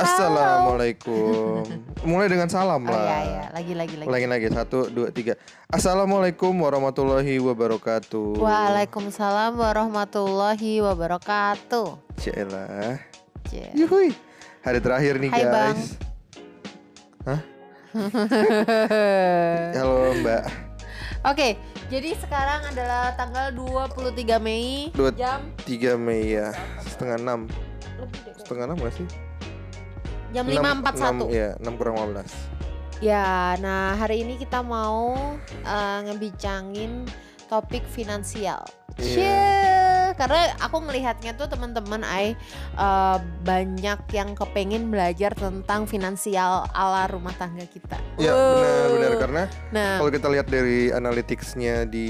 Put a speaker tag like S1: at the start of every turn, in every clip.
S1: Assalamualaikum. Mulai dengan salam
S2: Oh
S1: lah.
S2: iya iya, lagi lagi lagi.
S1: Ulangi lagi satu dua tiga. Assalamualaikum warahmatullahi wabarakatuh.
S2: Waalaikumsalam warahmatullahi wabarakatuh. Cie.
S1: Yuhui. Hari terakhir nih
S2: Hai, Bang.
S1: guys. Hah? Halo Mbak.
S2: Oke, jadi sekarang adalah tanggal 23 Mei
S1: Dua-
S2: jam
S1: 3 Mei ya. Setengah enam.
S2: lebih deh,
S1: Setengah enam gak sih?
S2: Jam
S1: Enam-
S2: 5.41.
S1: enam, Iya, 6 kurang 15.
S2: Ya, nah hari ini kita mau eh, ngebincangin topik finansial.
S1: Iya.
S2: Cie, karena aku melihatnya tuh teman-teman ai eh, banyak yang kepengen belajar tentang finansial ala rumah tangga kita.
S1: Iya,
S2: Wow.
S1: benar benar karena
S2: Nah,
S1: kalau kita lihat dari analyticsnya di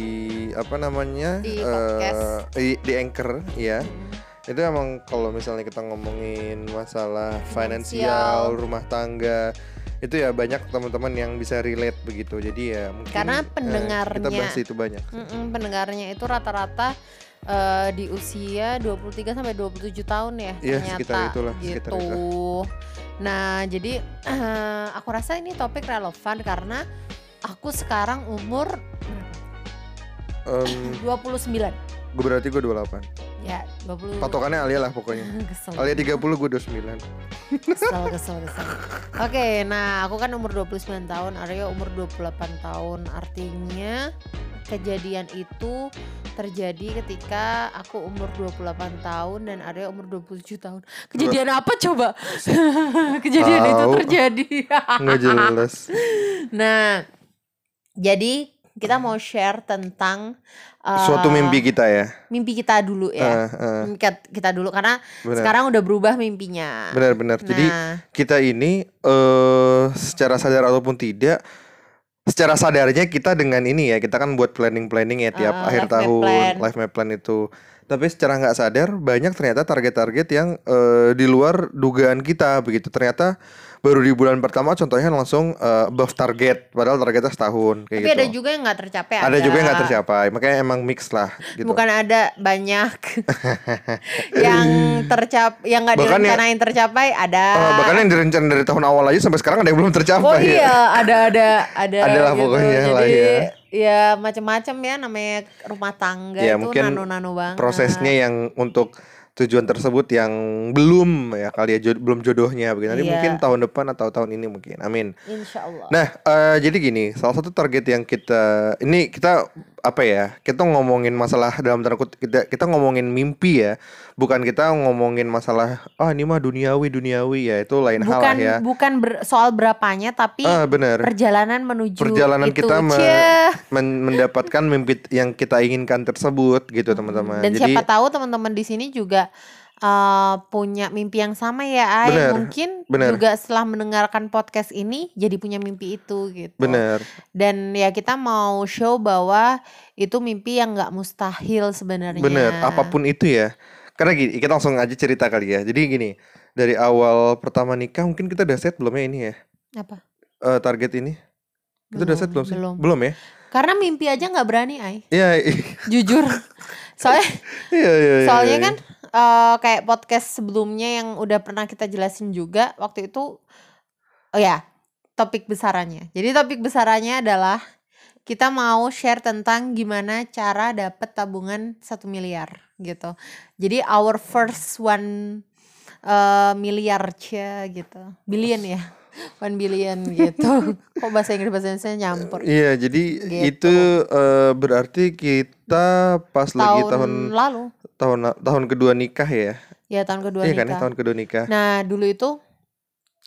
S1: apa namanya
S2: Di
S1: eh,
S2: podcast.
S1: di, di anchor ya
S2: mm,
S1: itu emang kalau misalnya kita ngomongin masalah
S2: Finansial.
S1: rumah tangga itu ya banyak teman-teman yang bisa relate begitu jadi ya mungkin
S2: Karena
S1: eh, kita
S2: pendengarnya-
S1: bahas itu banyak
S2: mm-mm, pendengarnya itu rata-rata eh, di usia 23 sampai 27 tahun ya
S1: Iya,
S2: ternyata
S1: sekitar itulah, sekitar
S2: gitu.
S1: itu.
S2: Nah, jadi eh, aku rasa ini topik relevan karena aku sekarang umur
S1: Em,
S2: 29.
S1: gue berarti gue 28
S2: Ya, 20.
S1: patokannya Alia lah pokoknya
S2: kesel.
S1: Alia 30 gue 29
S2: kesel, kesel, kesel. Oke, nah aku kan umur 29 tahun, Aryo umur 28 tahun. Artinya kejadian itu terjadi ketika aku umur 28 tahun dan Aryo umur 27 tahun. Kejadian apa coba? kejadian itu
S1: Tahu.
S2: terjadi.
S1: nggak jelas
S2: nah, jadi kita mau share tentang uh,
S1: suatu mimpi kita ya.
S2: mimpi kita dulu ya.
S1: Eh, eh,
S2: Mimpi kita dulu karena
S1: benar.
S2: sekarang udah berubah mimpinya.
S1: benar-benar jadi
S2: Nah,
S1: kita ini eh secara sadar ataupun tidak secara sadarnya kita dengan ini ya kita kan buat planning planning ya tiap
S2: Ah,
S1: akhir
S2: life map
S1: tahun
S2: plan.
S1: life map plan itu. Tapi secara nggak sadar banyak ternyata target-target yang eh, di luar dugaan kita begitu. Ternyata baru di bulan pertama contohnya langsung eh, above target padahal targetnya setahun kayak
S2: tapi
S1: gitu
S2: ada juga yang nggak tercapai.
S1: ada juga yang nggak tercapai makanya emang mix lah gitu
S2: Bukan ada banyak yang tercap yang nggak
S1: yang-
S2: direncanain tercapai ada.
S1: Eh, bahkan yang direncanain dari tahun awal aja sampai sekarang ada yang belum tercapai
S2: Oh
S1: ya.
S2: iya, ada ada ada
S1: Adalah
S2: gitu.
S1: pokoknya
S2: Jadi
S1: lah ya.
S2: ya macam-macam ya namanya rumah tangga
S1: Ya,
S2: itu nano-nano banget.
S1: prosesnya yang untuk tujuan tersebut yang belum ya kali ya jod- belum jodohnya begitu nanti
S2: Iya.
S1: mungkin tahun depan atau tahun ini mungkin amin
S2: Insya Allah.
S1: nah eh, jadi gini salah satu target yang kita ini kita apa ya kita ngomongin masalah dalam tanda kutip kita kita ngomongin mimpi ya. Bukan kita ngomongin masalah ah ini mah duniawi duniawi. Ya itu lain hal lah
S2: bukan
S1: ya.
S2: bukan ber- soal berapanya tapi
S1: ah benar.
S2: perjalanan menuju
S1: Perjalanan
S2: itu.
S1: kita me-. Men- mendapatkan mimpi yang kita inginkan tersebut gitu teman-teman.
S2: Dan
S1: jadi
S2: siapa tahu teman-teman di sini juga uh, punya mimpi yang sama ya, Ay.
S1: Bener,
S2: Mungkin
S1: bener.
S2: juga setelah mendengarkan podcast ini jadi punya mimpi itu gitu.
S1: benar
S2: Dan ya kita mau show bahwa itu mimpi yang nggak mustahil sebenarnya.
S1: Bener, apa pun itu ya. Karena gini, kita langsung aja cerita kali ya. Jadi gini, dari awal pertama nikah mungkin kita udah set belum ya ini ya?
S2: Apa?
S1: Eh, target ini. Kita udah set belum sih?
S2: Belum.
S1: ya?
S2: Karena mimpi aja nggak berani, Ay.
S1: Iya, iya,
S2: Jujur. Soalnya
S1: iya, iya. iya,
S2: Soalnya
S1: iya.
S2: kan eh, kayak podcast sebelumnya yang udah pernah kita jelasin juga waktu itu oh ya, topik besarannya. Jadi topik besarannya adalah kita mau share tentang gimana cara dapet tabungan satu miliar gitu. Jadi our first one eh, miliar cia gitu. Billion ya. One billion gitu. Kok bahasa Inggris bahasa Indonesia nyampur.
S1: Iya, jadi
S2: Gitu.
S1: itu eh, berarti kita pas lagi tahun
S2: lalu.
S1: tahun tahun kedua nikah ya.
S2: Ya tahun kedua
S1: Iya kan
S2: nikah.
S1: tahun kedua nikah.
S2: Nah dulu itu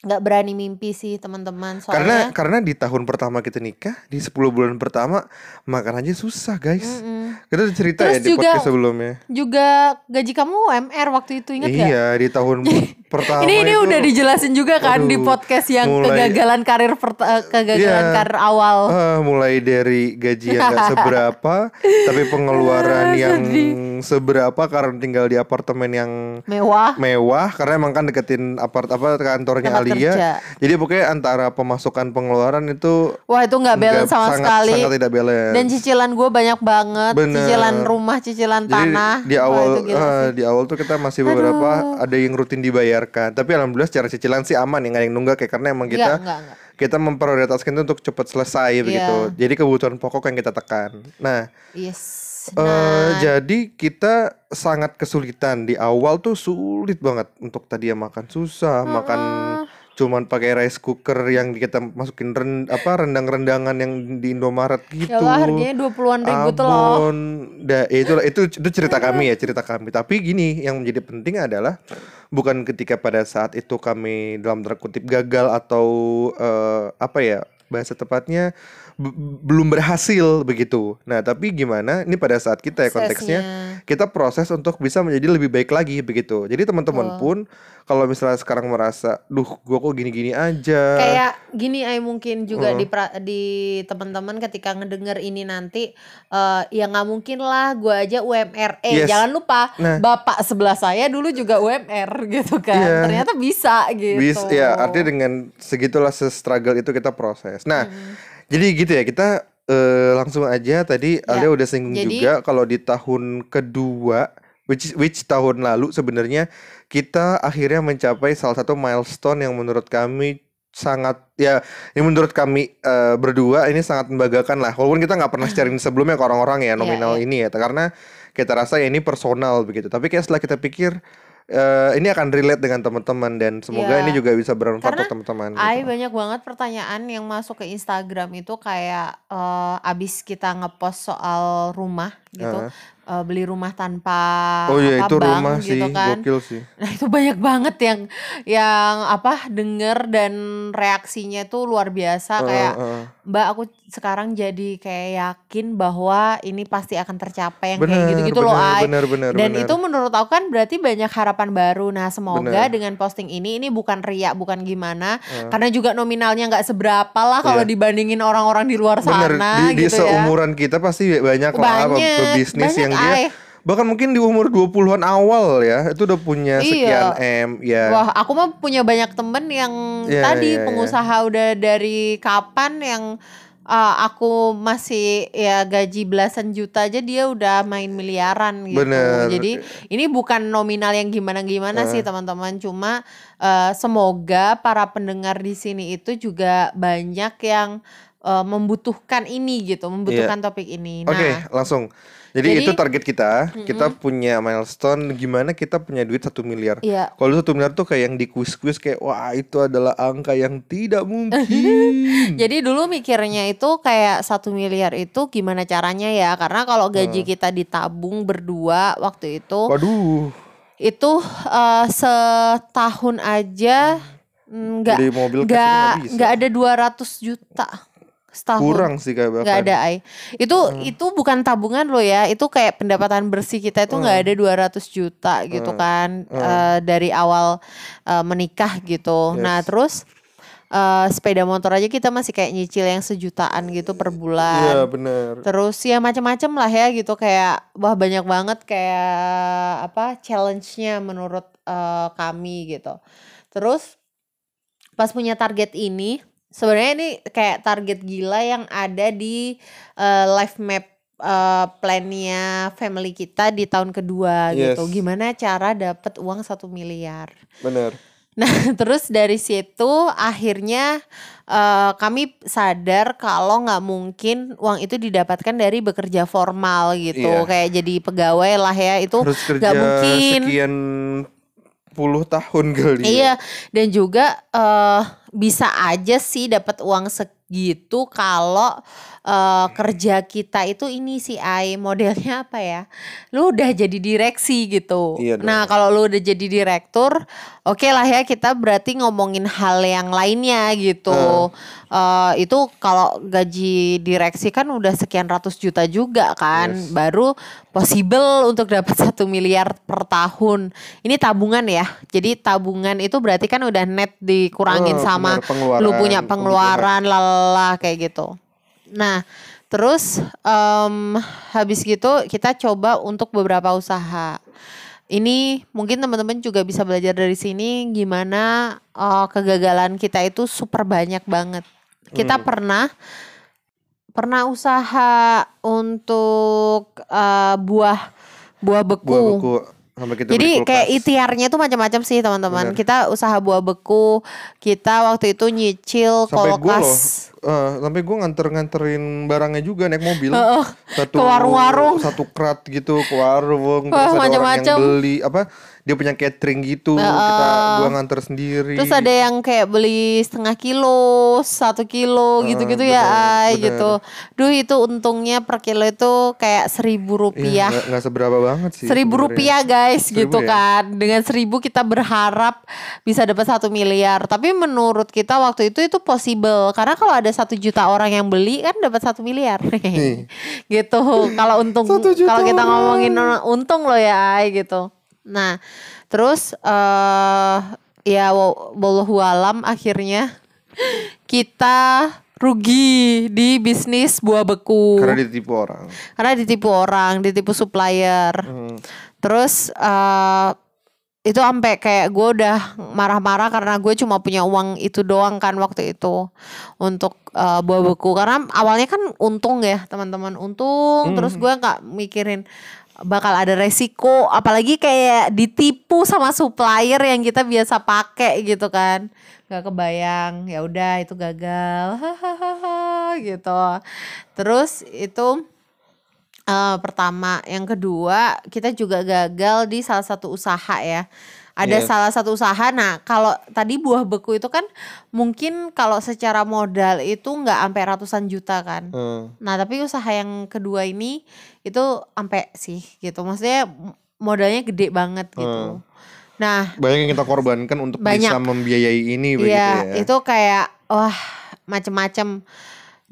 S2: nggak berani mimpi sih teman-teman
S1: Karena
S2: soalnya.
S1: karena di tahun pertama kita nikah, di 10 bulan pertama makan aja susah, guys.
S2: Mm-mm.
S1: Kita udah cerita
S2: Terus
S1: ya di
S2: juga
S1: podcast sebelumnya.
S2: Juga gaji kamu UMR waktu itu ingat gak?
S1: Iya, di tahun pertama
S2: Ini ini
S1: itu
S2: udah dijelasin juga kan di
S1: aduh,
S2: podcast yang
S1: mulai-
S2: kegagalan karir perta- eh, kegagalan
S1: Iya.
S2: karir awal.
S1: Ah, mulai dari gaji yang gak seberapa, tapi pengeluaran
S2: Ah,
S1: yang
S2: sedih.
S1: Seberapa karena tinggal di apartemen yang
S2: Mewah.
S1: mewah karena emang kan deketin apart apa kantornya
S2: Tempat
S1: Alia.
S2: kerja.
S1: Jadi pokoknya antara pemasukan pengeluaran itu
S2: Wah itu nggak balance sama
S1: sangat,
S2: sekali.
S1: Sangat tidak balance.
S2: Dan cicilan gue banyak banget.
S1: Bener.
S2: Cicilan rumah, cicilan
S1: Jadi
S2: tanah.
S1: di
S2: Wah,
S1: awal
S2: gila
S1: eh,
S2: sih.
S1: di awal tuh kita masih beberapa ada yang rutin dibayarkan. Tapi alhamdulillah secara cicilan sih aman ya nggak yang nunggak kayak karena emang kita
S2: Enggak, enggak, enggak.
S1: Kita memprioritaskan itu untuk cepat selesai begitu.
S2: Iya.
S1: Jadi kebutuhan pokok yang kita tekan. Nah,
S2: Yes.
S1: eh
S2: Nah,
S1: jadi kita sangat kesulitan di awal tuh sulit banget untuk tadi ya makan susah, makan cuman pakai rice cooker yang kita masukin ren, apa rendang-rendangan yang di Indomaret gitu.
S2: ya harganya 20-an ribu tuh loh.
S1: Da, ya itu, itu itu cerita kami ya cerita kami. Tapi gini yang menjadi penting adalah bukan ketika pada saat itu kami dalam tanda kutip gagal atau eh, apa ya bahasa tepatnya belum berhasil begitu. Nah tapi gimana? Ini pada saat kita ya konteksnya kita proses untuk bisa menjadi lebih baik lagi begitu. Jadi teman-teman
S2: Betul.
S1: pun kalau misalnya sekarang merasa, duh gua kok gini-gini aja.
S2: Kayak gini ay mungkin juga di pra- di teman-teman ketika ngedenger ini nanti eh ya nggak mungkin lah gua aja UMR. Eh
S1: Yes.
S2: jangan lupa
S1: Nah.
S2: bapak sebelah saya dulu juga UMR gitu kan.
S1: Iya.
S2: Ternyata bisa gitu.
S1: Bis, ya artinya dengan segitulah se-struggle itu kita proses. Nah,
S2: Hmm.
S1: Jadi gitu ya kita eh, langsung aja tadi
S2: Ya,
S1: Alia udah singgung
S2: jadi-
S1: juga kalau di tahun kedua which which tahun lalu sebenarnya kita akhirnya mencapai salah satu milestone yang menurut kami sangat ya ini menurut kami eh, berdua ini sangat membanggakan lah. Walaupun kita nggak pernah sharing sebelumnya ke orang-orang ya nominal
S2: iya.
S1: ini ya karena kita rasa ya ini personal begitu. Tapi kayak setelah kita pikir eh, ini akan relate dengan teman-teman dan semoga
S2: Iya.
S1: ini juga bisa bermanfaat untuk teman-teman
S2: Ay
S1: gitu.
S2: banyak banget pertanyaan yang masuk ke Instagram itu kayak eh, abis kita ngepost soal rumah gitu,
S1: Heeh.
S2: Eh, beli rumah tanpa
S1: Oh iya
S2: apa
S1: itu
S2: bank
S1: rumah sih
S2: gitu kan.
S1: gokil sih.
S2: Nah itu banyak banget yang yang apa denger dan reaksinya tuh luar biasa
S1: Heeh,
S2: kayak
S1: heeh.
S2: Mbak aku sekarang jadi kayak yakin bahwa ini pasti akan tercapai yang kayak
S1: Bener,
S2: gitu-gitu loh Ay.
S1: bener, bener,
S2: Dan
S1: bener.
S2: itu menurut aku kan berarti banyak harapan baru. Nah semoga
S1: Bener.
S2: dengan posting ini ini bukan riak bukan gimana,
S1: Heeh.
S2: karena juga nominalnya nggak seberapa lah kalau
S1: Iya.
S2: dibandingin orang-orang di luar
S1: Bener,
S2: sana
S1: di, di
S2: gitu ya.
S1: seumuran kita pasti banyak lah
S2: Banyak,
S1: pebisnis
S2: banyak,
S1: yang dia
S2: Ay.
S1: bahkan mungkin di umur 20-an awal ya itu udah punya sekian
S2: Iya.
S1: M ya.
S2: Wah, aku mah punya banyak temen yang
S1: Iya,
S2: tadi
S1: iya, iya.
S2: pengusaha udah dari kapan yang uh, aku masih ya gaji belasan juta aja dia udah main miliaran gitu.
S1: Bener.
S2: Jadi ini bukan nominal yang gimana-gimana sih teman-teman, cuma uh, semoga para pendengar di sini itu juga banyak yang uh, membutuhkan ini gitu, membutuhkan topik ini.
S1: Oke,
S2: Nah,
S1: langsung. Jadi,
S2: jadi-
S1: itu target kita. Kita punya milestone gimana kita punya duit satu miliar.
S2: Iya.
S1: Kalau satu miliar tuh kayak yang di kuis-kuis kayak wah itu adalah angka yang tidak mungkin.
S2: Jadi dulu mikirnya itu kayak satu miliar itu gimana caranya ya? Karena kalau gaji
S1: Hmm.
S2: kita ditabung berdua waktu itu
S1: Waduh,
S2: itu eh, setahun aja mm, nggak nggak
S1: nggak
S2: ada 200 juta setahun.
S1: Kurang sih kayak bahkan.
S2: nggak ada ay itu
S1: Hmm.
S2: itu bukan tabungan lo ya itu kayak pendapatan bersih kita itu nggak ada 200 juta gitu
S1: Hmm.
S2: kan eh, dari awal eh, menikah gitu nah
S1: Yes.
S2: terus eh, sepeda motor aja kita masih kayak nyicil yang sejutaan gitu per
S1: Iya
S2: bulan
S1: bener.
S2: terus ya macam-macam lah ya gitu kayak wah banyak banget kayak apa challenge-nya menurut eh, kami gitu terus pas punya target ini sebenarnya ini kayak target gila yang ada di eh, life map eh, plan-nya family kita di tahun kedua
S1: Yes.
S2: gitu gimana cara dapat uang satu miliar
S1: Bener.
S2: Nah, terus dari situ akhirnya eh, kami sadar kalau nggak mungkin uang itu didapatkan dari bekerja formal gitu,
S1: Iya.
S2: kayak jadi pegawai lah ya itu nggak mungkin.
S1: sekian puluh tahun kali. ya.
S2: Iya, dan juga eh bisa aja sih dapat uang segitu kalau eh, kerja kita itu ini sih ai modelnya apa ya? Lu udah jadi direksi gitu.
S1: Iya dong.
S2: nah, kalau lu udah jadi direktur, oke lah ya kita berarti ngomongin hal yang lainnya gitu. Eh, itu kalau gaji direksi kan udah sekian ratus juta juga kan,
S1: Yes.
S2: baru possible untuk dapat satu miliar per tahun. Ini tabungan ya. Jadi tabungan itu berarti kan udah net dikurangin
S1: Oh,
S2: sama
S1: pengeluaran,
S2: lu punya pengeluaran lalala kayak gitu. Nah, Terus em, habis gitu kita coba untuk beberapa usaha. Ini mungkin teman-teman juga bisa belajar dari sini gimana eh, kegagalan kita itu super banyak banget. Kita
S1: Hmm.
S2: pernah pernah usaha untuk eh, buah buah beku.
S1: Buah beku sampai kita
S2: Jadi kayak ikhtiarnya tuh macam-macam sih teman-teman. Kita usaha buah beku, kita waktu itu nyicil
S1: Sampai
S2: kulkas.
S1: Eh, sampai gue nganter-nganterin barangnya juga naik mobil.
S2: Heeh.
S1: Satu
S2: Ke warung-warung.
S1: Satu krat gitu ke warung.
S2: Wah,
S1: terus ada orang yang beli apa? Dia punya catering gitu. Kita gua nganter sendiri.
S2: Terus ada yang kayak beli setengah kilo, satu kilo gitu-gitu ya,
S1: bener,
S2: ay
S1: bener.
S2: gitu. Duh itu untungnya per kilo itu kayak seribu
S1: Iya,
S2: rupiah.
S1: nggak nggak seberapa banget sih.
S2: Seribu rupiah guys
S1: Seribu
S2: gitu
S1: ya?
S2: kan Dengan seribu kita berharap bisa dapat satu miliar Tapi menurut kita waktu itu itu possible Karena kalau ada satu juta orang yang beli kan dapat satu miliar Gitu Kalau untung Kalau kita ngomongin untung loh ya ay gitu Nah terus eh Ya wa- wallahu alam akhirnya Kita rugi di bisnis buah beku
S1: Karena ditipu orang.
S2: karena ditipu orang, ditipu supplier.
S1: Hmm.
S2: Terus eh itu sampai kayak gue udah marah-marah karena gue cuma punya uang itu doang kan waktu itu untuk eh, buah beku. Karena awalnya kan untung ya teman-teman. Untung terus gue nggak mikirin bakal ada resiko. Apalagi kayak ditipu sama supplier yang kita biasa pakai gitu kan. Nggak kebayang ya udah itu gagal. Hahaha gitu. Terus itu Eh, pertama, yang kedua kita juga gagal di salah satu usaha ya. Ada
S1: Yes.
S2: salah satu usaha. Nah, kalau tadi buah beku itu kan mungkin kalau secara modal itu nggak sampai ratusan juta kan.
S1: Hmm.
S2: Nah, tapi usaha yang kedua ini itu sampai sih gitu. Maksudnya m- modalnya gede banget gitu.
S1: Hmm.
S2: Nah,
S1: Banyak yang kita korbankan untuk
S2: Banyak.
S1: bisa membiayai ini begitu
S2: Iya,
S1: ya.
S2: itu kayak wah macem-macem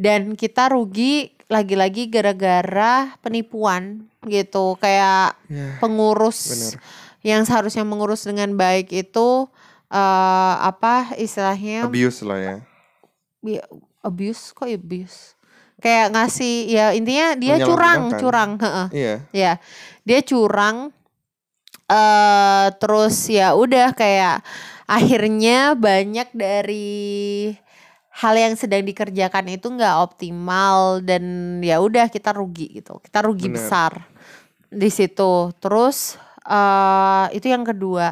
S2: dan kita rugi lagi-lagi gara-gara penipuan gitu kayak
S1: Ya,
S2: pengurus
S1: bener.
S2: yang seharusnya mengurus dengan baik itu eh apa istilahnya
S1: Abuse lah ya.
S2: abuse kok abuse kayak ngasih ya intinya dia curang curang heeh.
S1: Iya.
S2: Ya, dia curang. eh terus ya udah kayak akhirnya banyak dari hal yang sedang dikerjakan itu nggak optimal dan ya udah kita rugi gitu. Kita rugi
S1: Bener.
S2: besar di situ. Terus eh itu yang kedua.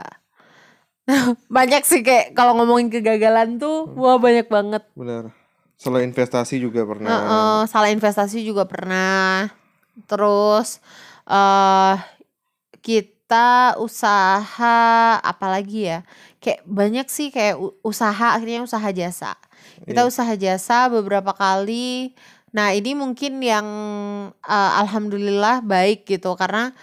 S2: banyak sih kayak kalau ngomongin kegagalan tuh wah banyak banget.
S1: Benar. Selain investasi juga pernah.
S2: Heeh, salah investasi juga pernah. Terus eh kita usaha apalagi ya? Kayak banyak sih kayak usaha akhirnya usaha jasa. Kita
S1: Iya.
S2: usaha jasa beberapa kali. Nah, ini mungkin yang eh, alhamdulillah baik gitu karena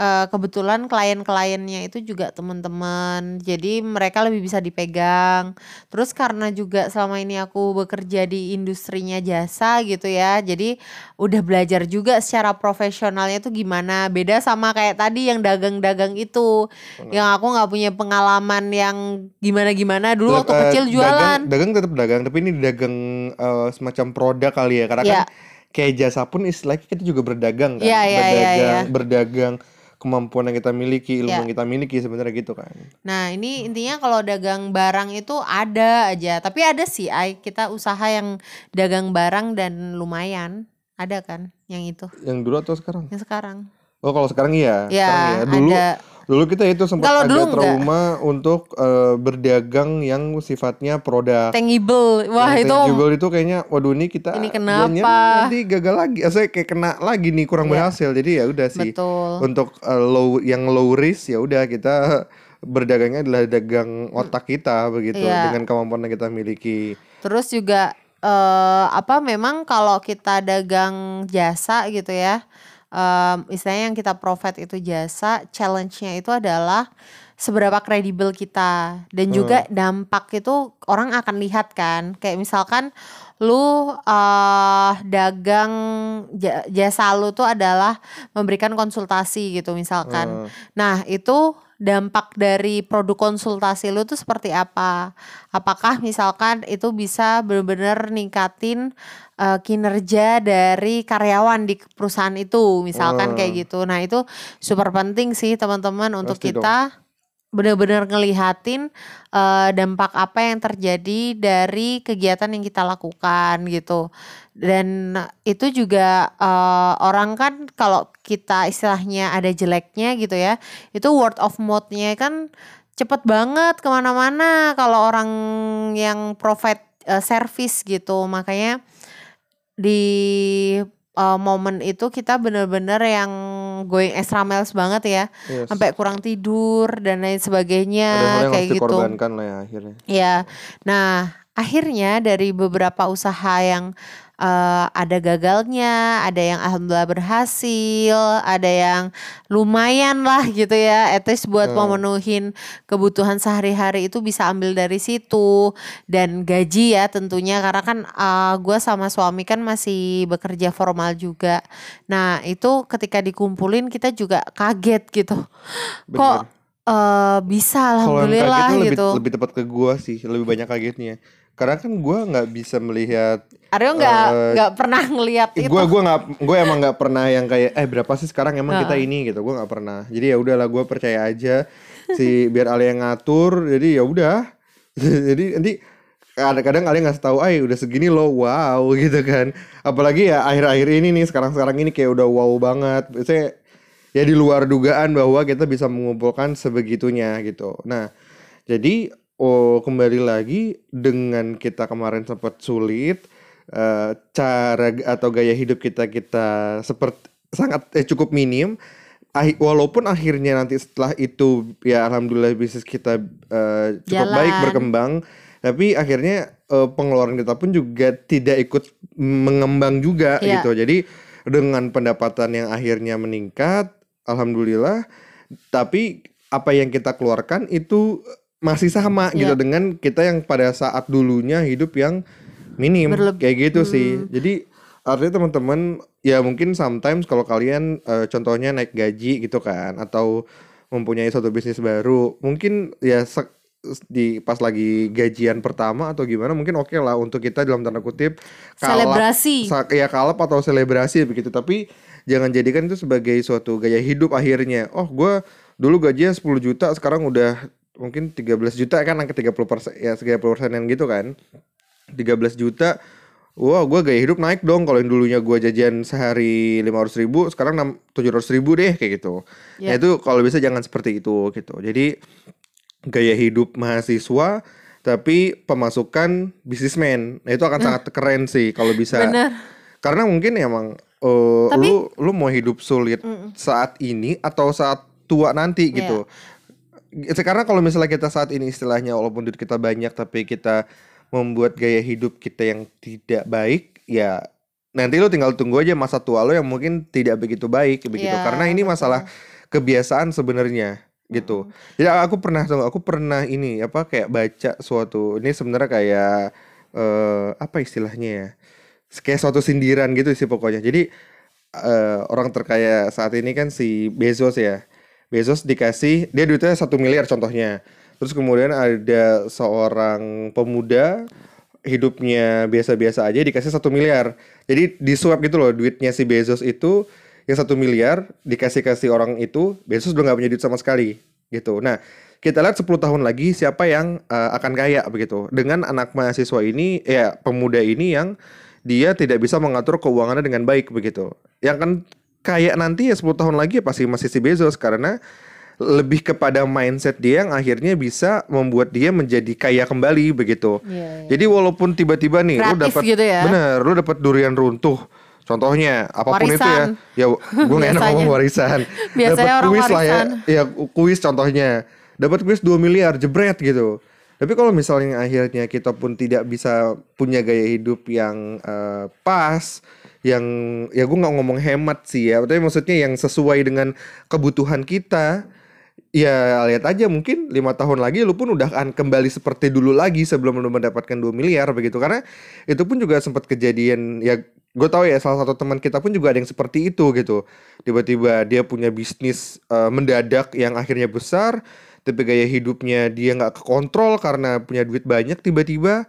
S2: eh, kebetulan klien-kliennya itu juga teman-teman. Jadi mereka lebih bisa dipegang. Terus karena juga selama ini aku bekerja di industrinya jasa gitu ya. Jadi udah belajar juga secara profesionalnya tuh gimana. Beda sama kayak tadi yang dagang-dagang itu. Yang aku nggak punya pengalaman yang gimana-gimana dulu waktu
S1: Eh,
S2: kecil jualan.
S1: Dagang, dagang tetap dagang, tapi ini dagang eh, semacam produk kali ya. Karena
S2: Iya.
S1: kan kayak jasa pun istilahnya kita juga berdagang kan.
S2: Iya, iya, iya,
S1: berdagang,
S2: iya.
S1: berdagang kemampuan yang kita miliki, ilmu
S2: Iya.
S1: yang kita miliki sebenarnya gitu kan.
S2: Nah, ini intinya kalau dagang barang itu ada aja. Tapi ada sih, Ai, kita usaha yang dagang barang dan lumayan. Ada kan yang itu,
S1: Yang dulu atau sekarang?
S2: yang sekarang.
S1: Oh, kalau sekarang iya.
S2: Ya,
S1: Sekarang iya. Dulu
S2: ada.
S1: Dulu kita itu sempat
S2: Kalau
S1: ada
S2: dulu enggak.
S1: trauma untuk eh, berdagang yang sifatnya produk.
S2: Tangible. Wah,
S1: Yang
S2: itu
S1: tangible itu kayaknya waduh ini kita
S2: Ini kenapa?
S1: nanti gagal lagi. Saya kayak kena lagi nih kurang
S2: Iya.
S1: berhasil. Jadi ya udah sih.
S2: betul.
S1: Untuk eh, low yang low risk ya udah kita berdagangnya adalah dagang otak kita begitu
S2: Iya.
S1: dengan kemampuan yang kita miliki.
S2: Terus juga eh apa memang kalau kita dagang jasa gitu ya. Em, istilahnya yang kita provide itu jasa, challenge-nya itu adalah seberapa kredibel kita dan juga dampak itu orang akan lihat kan. Kayak misalkan lu uh, dagang ja- jasa lu tuh adalah memberikan konsultasi gitu misalkan.
S1: Hmm.
S2: Nah, itu dampak dari produk konsultasi lu tuh seperti apa? Apakah misalkan itu bisa benar-benar ningkatin uh, kinerja dari karyawan di perusahaan itu, misalkan kayak
S1: Hmm.
S2: gitu. Nah, itu super penting sih teman-teman untuk
S1: Pasti dong.
S2: Benar-benar ngelihatin eh, dampak apa yang terjadi dari kegiatan yang kita lakukan gitu. Dan itu juga eh, orang kan kalau kita istilahnya ada jeleknya gitu ya, itu word of mouth-nya kan cepet banget ke mana-mana kalau orang yang provide eh, service gitu. Makanya di eh, momen itu kita benar-benar yang going extra miles banget ya
S1: Yes.
S2: sampai kurang tidur dan lain sebagainya
S1: Ada yang
S2: kayak
S1: harus
S2: gitu.
S1: dikorbankan lah ya akhirnya.
S2: Ya, nah akhirnya dari beberapa usaha yang eh, ada gagalnya, ada yang alhamdulillah berhasil, ada yang lumayan lah gitu ya, at least buat
S1: Hmm.
S2: memenuhin kebutuhan sehari-hari itu bisa ambil dari situ dan gaji ya tentunya karena kan gue sama suami kan masih bekerja formal juga. Nah itu ketika dikumpulin kita juga kaget gitu, kok eh, bisa
S1: Kalau yang
S2: alhamdulillah
S1: kaget tuh lebih,
S2: gitu.
S1: lebih tepat ke gua sih, lebih banyak kagetnya. Karena kan gua nggak bisa melihat
S2: Aryo nggak
S1: Eh,
S2: nggak pernah ngelihat itu.
S1: gue gua nggak gue emang nggak pernah yang kayak eh berapa sih sekarang? Emang kita
S2: Heeh.
S1: ini gitu. Gue nggak pernah. Jadi ya udahlah gue percaya aja si biar Ale yang ngatur. Jadi ya udah. Jadi nanti kadang-kadang Ale ngasih tahu ay udah segini loh wow gitu kan. Apalagi ya akhir-akhir ini nih sekarang-sekarang ini kayak udah wow banget. Saya ya di luar dugaan bahwa kita bisa mengumpulkan sebegitunya gitu. Nah jadi oh kembali lagi dengan kita kemarin sempat sulit eh, cara atau gaya hidup kita kita seperti sangat eh, cukup minim walaupun akhirnya nanti setelah itu ya alhamdulillah bisnis kita eh, cukup
S2: Jalan.
S1: baik berkembang tapi akhirnya eh, pengeluaran kita pun juga tidak ikut mengembang juga
S2: Iya.
S1: gitu jadi dengan pendapatan yang akhirnya meningkat alhamdulillah tapi apa yang kita keluarkan itu masih sama gitu
S2: Iya.
S1: dengan kita yang pada saat dulunya hidup yang minim
S2: Berleb-
S1: kayak gitu sih.
S2: Hmm.
S1: Jadi artinya teman-teman ya mungkin sometimes kalau kalian eh, contohnya naik gaji gitu kan atau mempunyai suatu bisnis baru, mungkin ya di pas lagi gajian pertama atau gimana mungkin oke lah untuk kita dalam tanda kutip kalap
S2: Selebrasi.
S1: ya kalap atau selebrasi begitu tapi jangan jadikan itu sebagai suatu gaya hidup akhirnya oh gue dulu gajinya 10 juta sekarang udah mungkin 13 juta kan angka 30 persen ya 30 persenan gitu kan 13 juta Wah, gue gaya hidup naik dong. Kalau yang dulunya gue jajan sehari 500 ribu, sekarang 700 ribu deh kayak gitu. Nah
S2: Ya.
S1: itu kalau bisa jangan seperti itu gitu. Jadi gaya hidup mahasiswa, tapi pemasukan bisnismen. Nah itu akan sangat keren sih kalau bisa.
S2: Bener.
S1: Karena mungkin emang eh,
S2: Tapi-
S1: lu lu mau hidup sulit
S2: Mm-mm.
S1: saat ini atau saat tua nanti
S2: Iya.
S1: gitu. Karena kalau misalnya kita saat ini istilahnya walaupun duit kita banyak tapi kita membuat gaya hidup kita yang tidak baik, ya nanti lu tinggal tunggu aja masa tua lo yang mungkin tidak begitu baik begitu.
S2: Iya,
S1: Karena ini
S2: betul.
S1: masalah kebiasaan sebenarnya gitu. Jadi aku pernah tuh aku pernah ini apa kayak baca suatu ini sebenarnya kayak eh apa istilahnya ya? Kayak suatu sindiran gitu sih pokoknya. Jadi eh, orang terkaya saat ini kan si Bezos ya. Bezos dikasih dia duitnya satu miliar contohnya. Terus kemudian ada seorang pemuda hidupnya biasa-biasa aja dikasih satu miliar. Jadi di swap gitu loh duitnya si Bezos itu yang satu miliar dikasih kasih orang itu Bezos udah nggak punya duit sama sekali gitu. Nah kita lihat 10 tahun lagi siapa yang eh, akan kaya begitu dengan anak mahasiswa ini ya pemuda ini yang dia tidak bisa mengatur keuangannya dengan baik begitu. Yang kan kaya nanti ya 10 tahun lagi ya pasti masih si Bezos karena lebih kepada mindset dia yang akhirnya bisa membuat dia menjadi kaya kembali begitu.
S2: Iya, iya.
S1: Jadi walaupun tiba-tiba nih lu
S2: Kreatif
S1: dapat
S2: gitu ya.
S1: bener, lu dapat durian runtuh. Contohnya apa pun itu ya.
S2: Warisan.
S1: Ya gue gak enak ngomong warisan.
S2: Biasanya
S1: Dapat
S2: orang
S1: kuis lah ya.
S2: warisan.
S1: Ya kuis contohnya. Dapat kuis 2 miliar jebret gitu. Tapi kalau misalnya akhirnya kita pun tidak bisa punya gaya hidup yang eh, pas, yang ya gue nggak ngomong hemat sih ya, tapi maksudnya yang sesuai dengan kebutuhan kita, ya lihat aja mungkin lima tahun lagi lu pun udah akan kembali seperti dulu lagi sebelum lu mendapatkan 2 miliar begitu. Karena itu pun juga sempat kejadian ya gue tahu ya salah satu teman kita pun juga ada yang seperti itu gitu. Tiba-tiba dia punya bisnis eh, mendadak yang akhirnya besar tapi gaya hidupnya dia nggak kekontrol karena punya duit banyak tiba-tiba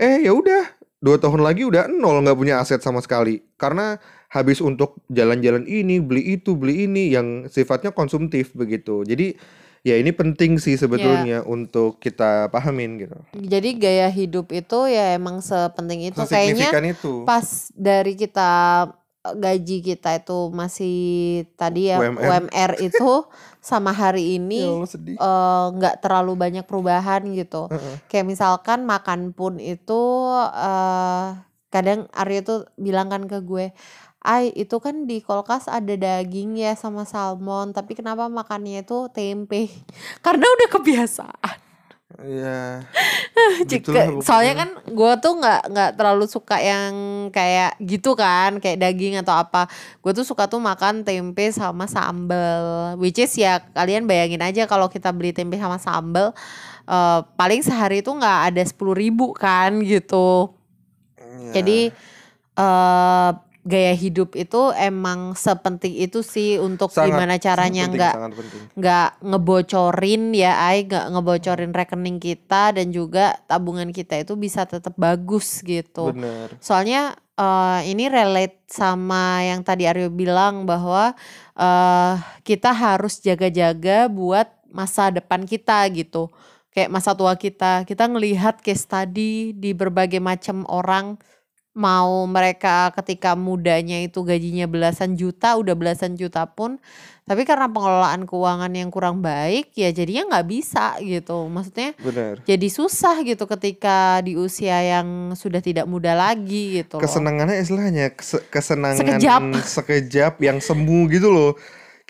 S1: eh ya udah dua tahun lagi udah nol nggak punya aset sama sekali. Karena habis untuk jalan-jalan ini beli itu beli ini yang sifatnya konsumtif begitu. Jadi ya ini penting sih sebetulnya untuk kita pahamin gitu.
S2: Jadi gaya hidup itu ya emang sepenting itu. Kayaknya
S1: itu.
S2: pas dari kita gaji kita itu masih tadi ya
S1: UMR.
S2: UMR itu sama hari ini
S1: sedih
S2: eh, nggak terlalu banyak perubahan gitu.
S1: Heeh.
S2: Kayak misalkan makan pun itu eh kadang Arya tuh bilang kan ke gue, Ay itu kan di kulkas ada daging ya sama salmon, tapi kenapa makannya itu tempe? Karena udah kebiasaan.
S1: ya Gitulah
S2: ke- soalnya kan gue tuh nggak nggak terlalu suka yang kayak gitu kan kayak daging atau apa. Gue tuh suka tuh makan tempe sama sambel which is ya kalian bayangin aja kalau kita beli tempe sama sambel eh, paling sehari itu nggak ada sepuluh ribu kan gitu.
S1: Ya.
S2: jadi eh gaya hidup itu emang sepenting itu sih untuk
S1: Sangat-
S2: gimana caranya nggak nggak ngebocorin ya ay nggak ngebocorin rekening kita dan juga tabungan kita itu bisa tetap bagus gitu.
S1: Bener.
S2: Soalnya eh, ini relate sama yang tadi Aryo bilang bahwa eh kita harus jaga-jaga buat masa depan kita gitu. Kayak masa tua kita. Kita ngelihat case study di berbagai macam orang mau mereka ketika mudanya itu gajinya belasan juta udah belasan juta pun tapi karena pengelolaan keuangan yang kurang baik ya jadinya nggak bisa gitu maksudnya
S1: bener
S2: jadi susah gitu ketika di usia yang sudah tidak muda lagi gitu loh.
S1: kesenangannya istilahnya kese- kesenangan
S2: Sekejap.
S1: sekejap yang semu gitu loh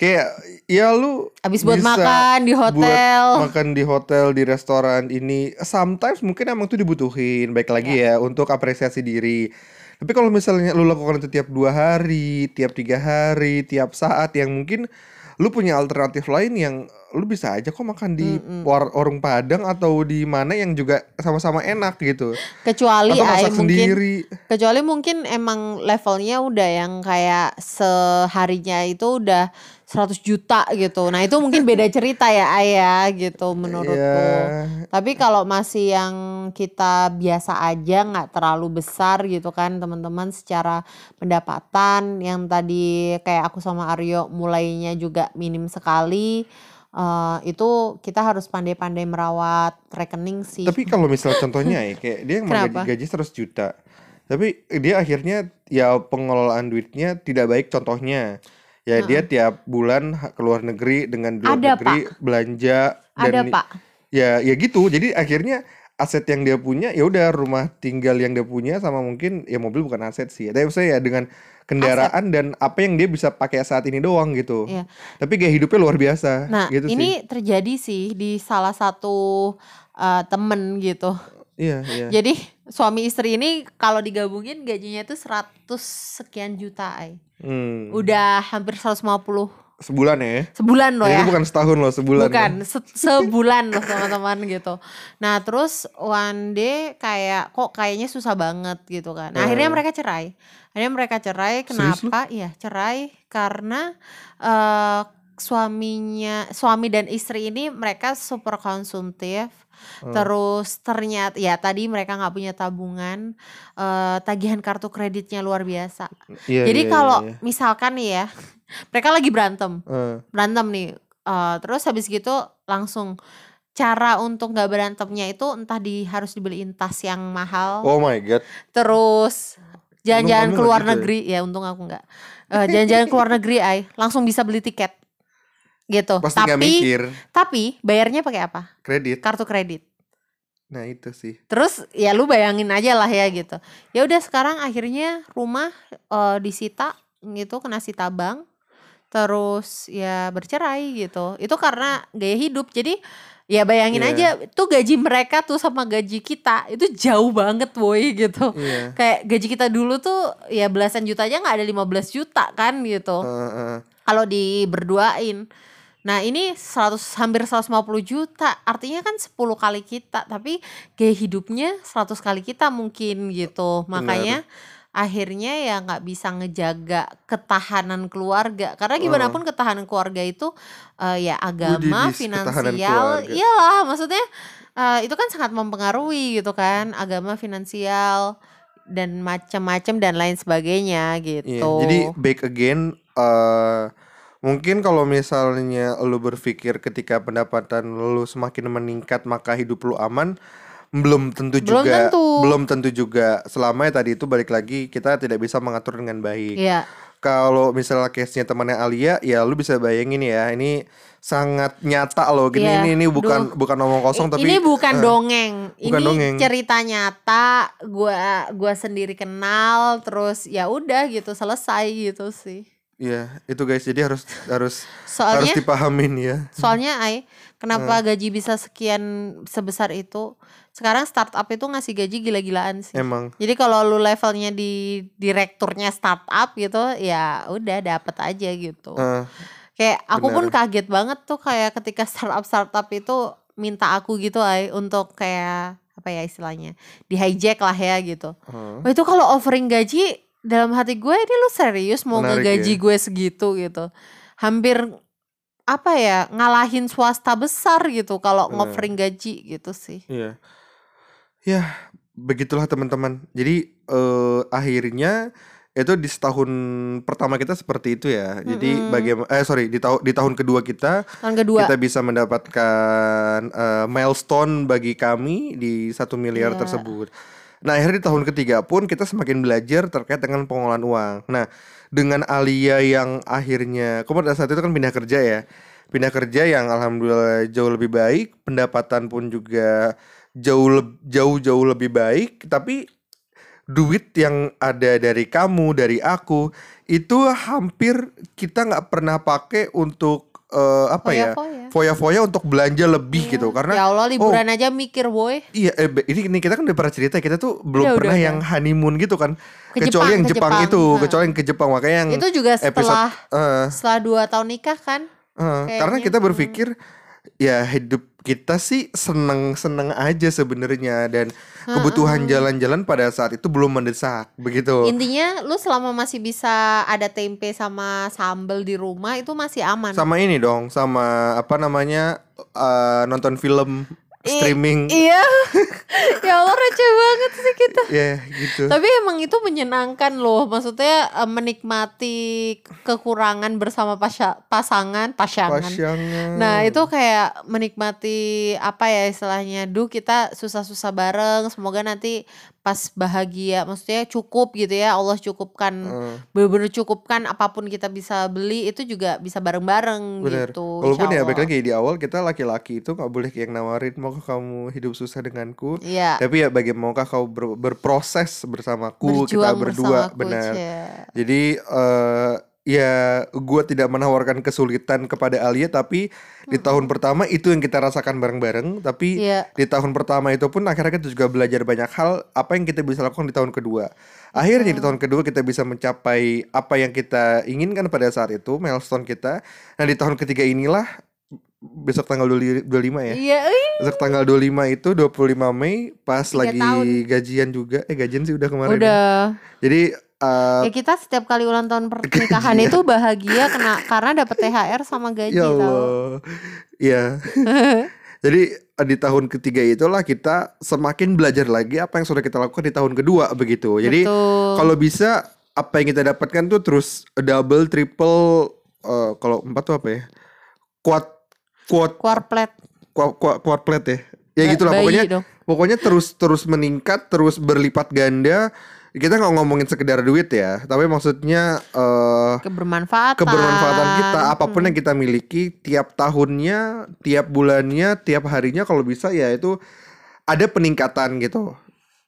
S1: kayak ya lu
S2: Habis buat makan di hotel.
S1: buat makan di hotel di restoran ini sometimes mungkin emang tuh dibutuhin. Baik lagi ya. untuk apresiasi diri. Tapi kalau misalnya lu lakukan itu tiap dua hari tiap tiga hari tiap saat yang mungkin lu punya alternatif lain yang lu bisa aja kok makan di
S2: Mm-mm.
S1: war- warung Padang atau di mana yang juga sama-sama enak gitu.
S2: Kecuali
S1: atau
S2: ay
S1: masak
S2: mungkin.
S1: sendiri.
S2: Kecuali mungkin emang levelnya udah yang kayak seharinya itu udah 100 juta gitu. Nah, itu mungkin beda cerita ya Ayah gitu menurutku.
S1: ya
S2: Tapi kalau masih yang kita biasa aja nggak terlalu besar gitu kan teman-teman secara pendapatan yang tadi kayak aku sama Aryo mulainya juga minim sekali eh, itu kita harus pandai-pandai merawat rekening sih.
S1: Tapi kalau misal contohnya ya kayak dia
S2: Kenapa?
S1: gaji, gaji 100 juta. Tapi dia akhirnya ya pengelolaan duitnya tidak baik contohnya. Ya dia tiap bulan ha- ke luar negeri dengan luar
S2: Ada,
S1: negeri belanja
S2: Ada
S1: dan
S2: Pak.
S1: ya ya gitu. Jadi akhirnya aset yang dia punya ya udah rumah tinggal yang dia punya sama mungkin ya mobil bukan aset sih. Tapi saya ya dengan kendaraan dan apa yang dia bisa pakai saat ini doang gitu.
S2: Iya.
S1: Tapi gaya hidupnya luar biasa
S2: Nah,
S1: gitu sih.
S2: ini terjadi sih di salah satu eh, temen gitu.
S1: Iya, iya.
S2: Jadi suami istri ini kalau digabungin gajinya itu 100 sekian juta ay.
S1: Hmm.
S2: Udah hampir 150
S1: Sebulan ya.
S2: sebulan loh ya.
S1: itu bukan setahun loh, sebulan.
S2: Bukan,
S1: loh.
S2: se- sebulan loh teman-teman gitu. Nah terus one day kayak kok kayaknya susah banget gitu kan. Nah, akhirnya
S1: Hmm.
S2: mereka cerai. Akhirnya mereka cerai. Kenapa? Iya cerai karena eh suaminya, suami dan istri ini mereka super konsumtif.
S1: Hmm.
S2: Terus ternyata ya tadi mereka nggak punya tabungan, eh tagihan kartu kreditnya luar biasa.
S1: Iya,
S2: Jadi
S1: iya,
S2: kalau
S1: iya, iya.
S2: misalkan nih ya, mereka lagi berantem
S1: Eh,
S2: berantem nih eh, terus habis gitu langsung cara untuk nggak berantemnya itu entah di harus dibeliin tas yang mahal
S1: oh my god.
S2: terus jalan-jalan
S1: kamu
S2: ke luar
S1: nggak gitu ya?
S2: negeri ya untung aku nggak Eh, jalan-jalan ke luar negeri ay langsung bisa beli tiket gitu
S1: Pasti
S2: tapi
S1: mikir
S2: tapi bayarnya pakai apa
S1: kredit.
S2: kartu kredit
S1: Nah, itu sih.
S2: terus ya lu bayangin aja lah ya gitu ya udah sekarang akhirnya rumah eh, disita gitu kena sita bank terus ya bercerai gitu itu karena gaya hidup jadi ya bayangin
S1: Iya.
S2: aja tuh gaji mereka tuh sama gaji kita itu jauh banget boy gitu
S1: Iya.
S2: kayak gaji kita dulu tuh ya belasan juta aja nggak ada 15 juta kan gitu
S1: Eh, eh.
S2: kalau di berduain Nah ini 100 hampir 150 juta. Artinya kan 10 kali kita tapi gaya hidupnya 100 kali kita mungkin gitu. Makanya akhirnya ya nggak bisa ngejaga ketahanan keluarga. Karena gimana pun ketahanan keluarga itu eh, ya agama
S1: ketahanan
S2: finansial iyalah maksudnya eh, itu kan sangat mempengaruhi gitu kan. Agama finansial dan macam-macam dan lain sebagainya gitu.
S1: Iya, jadi back again eh mungkin kalau misalnya lu berpikir ketika pendapatan lu semakin meningkat maka hidup lu aman belum tentu
S2: Belum
S1: juga
S2: tentu.
S1: belum tentu juga selama tadi itu balik lagi kita tidak bisa mengatur dengan baik.
S2: Iya.
S1: Kalau misalnya case-nya temannya Alia ya lu bisa bayangin ya ini sangat nyata loh gini
S2: Iya,
S1: ini ini bukan
S2: duh.
S1: bukan omong kosong
S2: I-
S1: tapi
S2: ini bukan
S1: eh,
S2: dongeng.
S1: bukan
S2: ini
S1: dongeng.
S2: cerita nyata. Gua gua sendiri kenal terus ya udah gitu selesai gitu sih.
S1: Iya, itu guys. Jadi harus harus harus
S2: Soalnya
S1: dipahamin ya.
S2: soalnya Ai, kenapa gaji bisa sekian sebesar itu? Sekarang startup itu ngasih gaji gila-gilaan sih.
S1: Emang
S2: Jadi kalau lu levelnya di direkturnya startup gitu, ya udah dapet aja gitu.
S1: eh,
S2: Kayak aku pun
S1: Benar.
S2: kaget banget tuh kayak ketika startup startup itu minta aku gitu ay untuk kayak apa ya istilahnya di hijack lah ya gitu.
S1: eh.
S2: Wah itu kalau offering gaji dalam hati gue ini lu serius mau
S1: Menarik
S2: ngegaji
S1: ya.
S2: gue segitu gitu. Hampir apa ya ngalahin swasta besar gitu kalau ngoffering gaji gitu sih.
S1: Iya. Ya, begitulah teman-teman. Jadi eh akhirnya itu di setahun pertama kita seperti itu ya. Jadi
S2: Mm-mm.
S1: bagaimana eh sorry di tahun di tahun kedua kita
S2: Tahun kedua
S1: kita bisa mendapatkan eh, milestone bagi kami di satu miliar
S2: Iya.
S1: tersebut. Nah akhirnya di tahun ketiga pun kita semakin belajar terkait dengan pengelolaan uang. Nah dengan Alia yang akhirnya, kamu pada saat itu kan pindah kerja ya, pindah kerja yang alhamdulillah jauh lebih baik, pendapatan pun juga jauh jauh jauh lebih baik, tapi duit yang ada dari kamu dari aku itu hampir kita nggak pernah pakai untuk eh, apa ya
S2: Foya-foya.
S1: foya-foya untuk belanja lebih
S2: Iya.
S1: gitu karena
S2: ya Allah liburan aja mikir boy
S1: Iya, eh, ini, ini kita kan udah pernah cerita kita tuh belum
S2: Udah,
S1: pernah
S2: udah,
S1: yang honeymoon gitu kan.
S2: Ke
S1: kecuali
S2: Jepang,
S1: yang
S2: ke
S1: Jepang,
S2: Jepang.
S1: itu,
S2: Nah.
S1: kecuali yang ke Jepang makanya yang
S2: itu juga
S1: episode
S2: setelah
S1: eh,
S2: setelah dua tahun nikah kan
S1: eh, karena
S2: kayaknya.
S1: kita
S2: Hmm.
S1: Ya hidup kita sih seneng-seneng aja sebenarnya dan kebutuhan jalan-jalan pada saat itu belum mendesak begitu.
S2: intinya lu selama masih bisa ada tempe sama sambel di rumah itu masih aman.
S1: Sama ini dong, sama apa namanya eh, nonton film
S2: I-
S1: streaming.
S2: iya ya Allah receh banget sih kita
S1: Ya gitu.
S2: tapi emang itu menyenangkan loh maksudnya eh, menikmati kekurangan bersama pasya- pasangan pasangan
S1: Pasyangan.
S2: Nah itu kayak menikmati apa ya istilahnya Duh kita susah-susah bareng Semoga nanti pas bahagia Maksudnya cukup gitu ya Allah cukupkan
S1: Eh.
S2: Bener-bener cukupkan apa pun kita bisa beli Itu juga bisa bareng-bareng
S1: Bener.
S2: gitu
S1: Walaupun ya baik lagi di awal kita laki-laki itu nggak boleh yang nawarin mau kamu hidup susah denganku.
S2: Iya
S1: Tapi ya bagaimana kau ber- berproses bersamaku kita
S2: Berjuang
S1: berdua
S2: bersamaku,
S1: benar.
S2: Cie.
S1: Jadi eh ya gua tidak menawarkan kesulitan kepada Alia tapi di tahun pertama itu yang kita rasakan bareng-bareng tapi
S2: Iya
S1: di tahun pertama itu pun akhirnya kita juga belajar banyak hal apa yang kita bisa lakukan di tahun kedua. Akhirnya di tahun kedua kita bisa mencapai apa yang kita inginkan pada saat itu milestone kita. Nah di tahun ketiga inilah besok tanggal 25 ya.
S2: Iya
S1: Besok tanggal 25 itu 25 Mei pas lagi
S2: tahun.
S1: gajian juga. Eh gajian sih udah kemarin. ya.
S2: Udah
S1: Jadi eh,
S2: Ya kita setiap kali ulang tahun pernikahan
S1: Gajian.
S2: itu bahagia kena karena dapat THR sama gaji
S1: ya. Allah. Iya. Jadi eh, di tahun ketiga itulah kita semakin belajar lagi apa yang sudah kita lakukan di tahun kedua begitu. Jadi
S2: Betul.
S1: kalau bisa apa yang kita dapatkan tuh terus double, triple, eh, kalau empat tuh apa ya? Quad, quad,
S2: Quarplet
S1: quad, quad, quadplet ya. Ya gitulah pokoknya.
S2: dong.
S1: Pokoknya terus terus meningkat, terus berlipat ganda. Kita nggak ngomongin sekedar duit ya, tapi maksudnya eh
S2: kebermanfaatan
S1: kebermanfaatan kita apa pun
S2: Hmm.
S1: yang kita miliki tiap tahunnya, tiap bulannya, tiap harinya kalau bisa ya itu ada peningkatan gitu.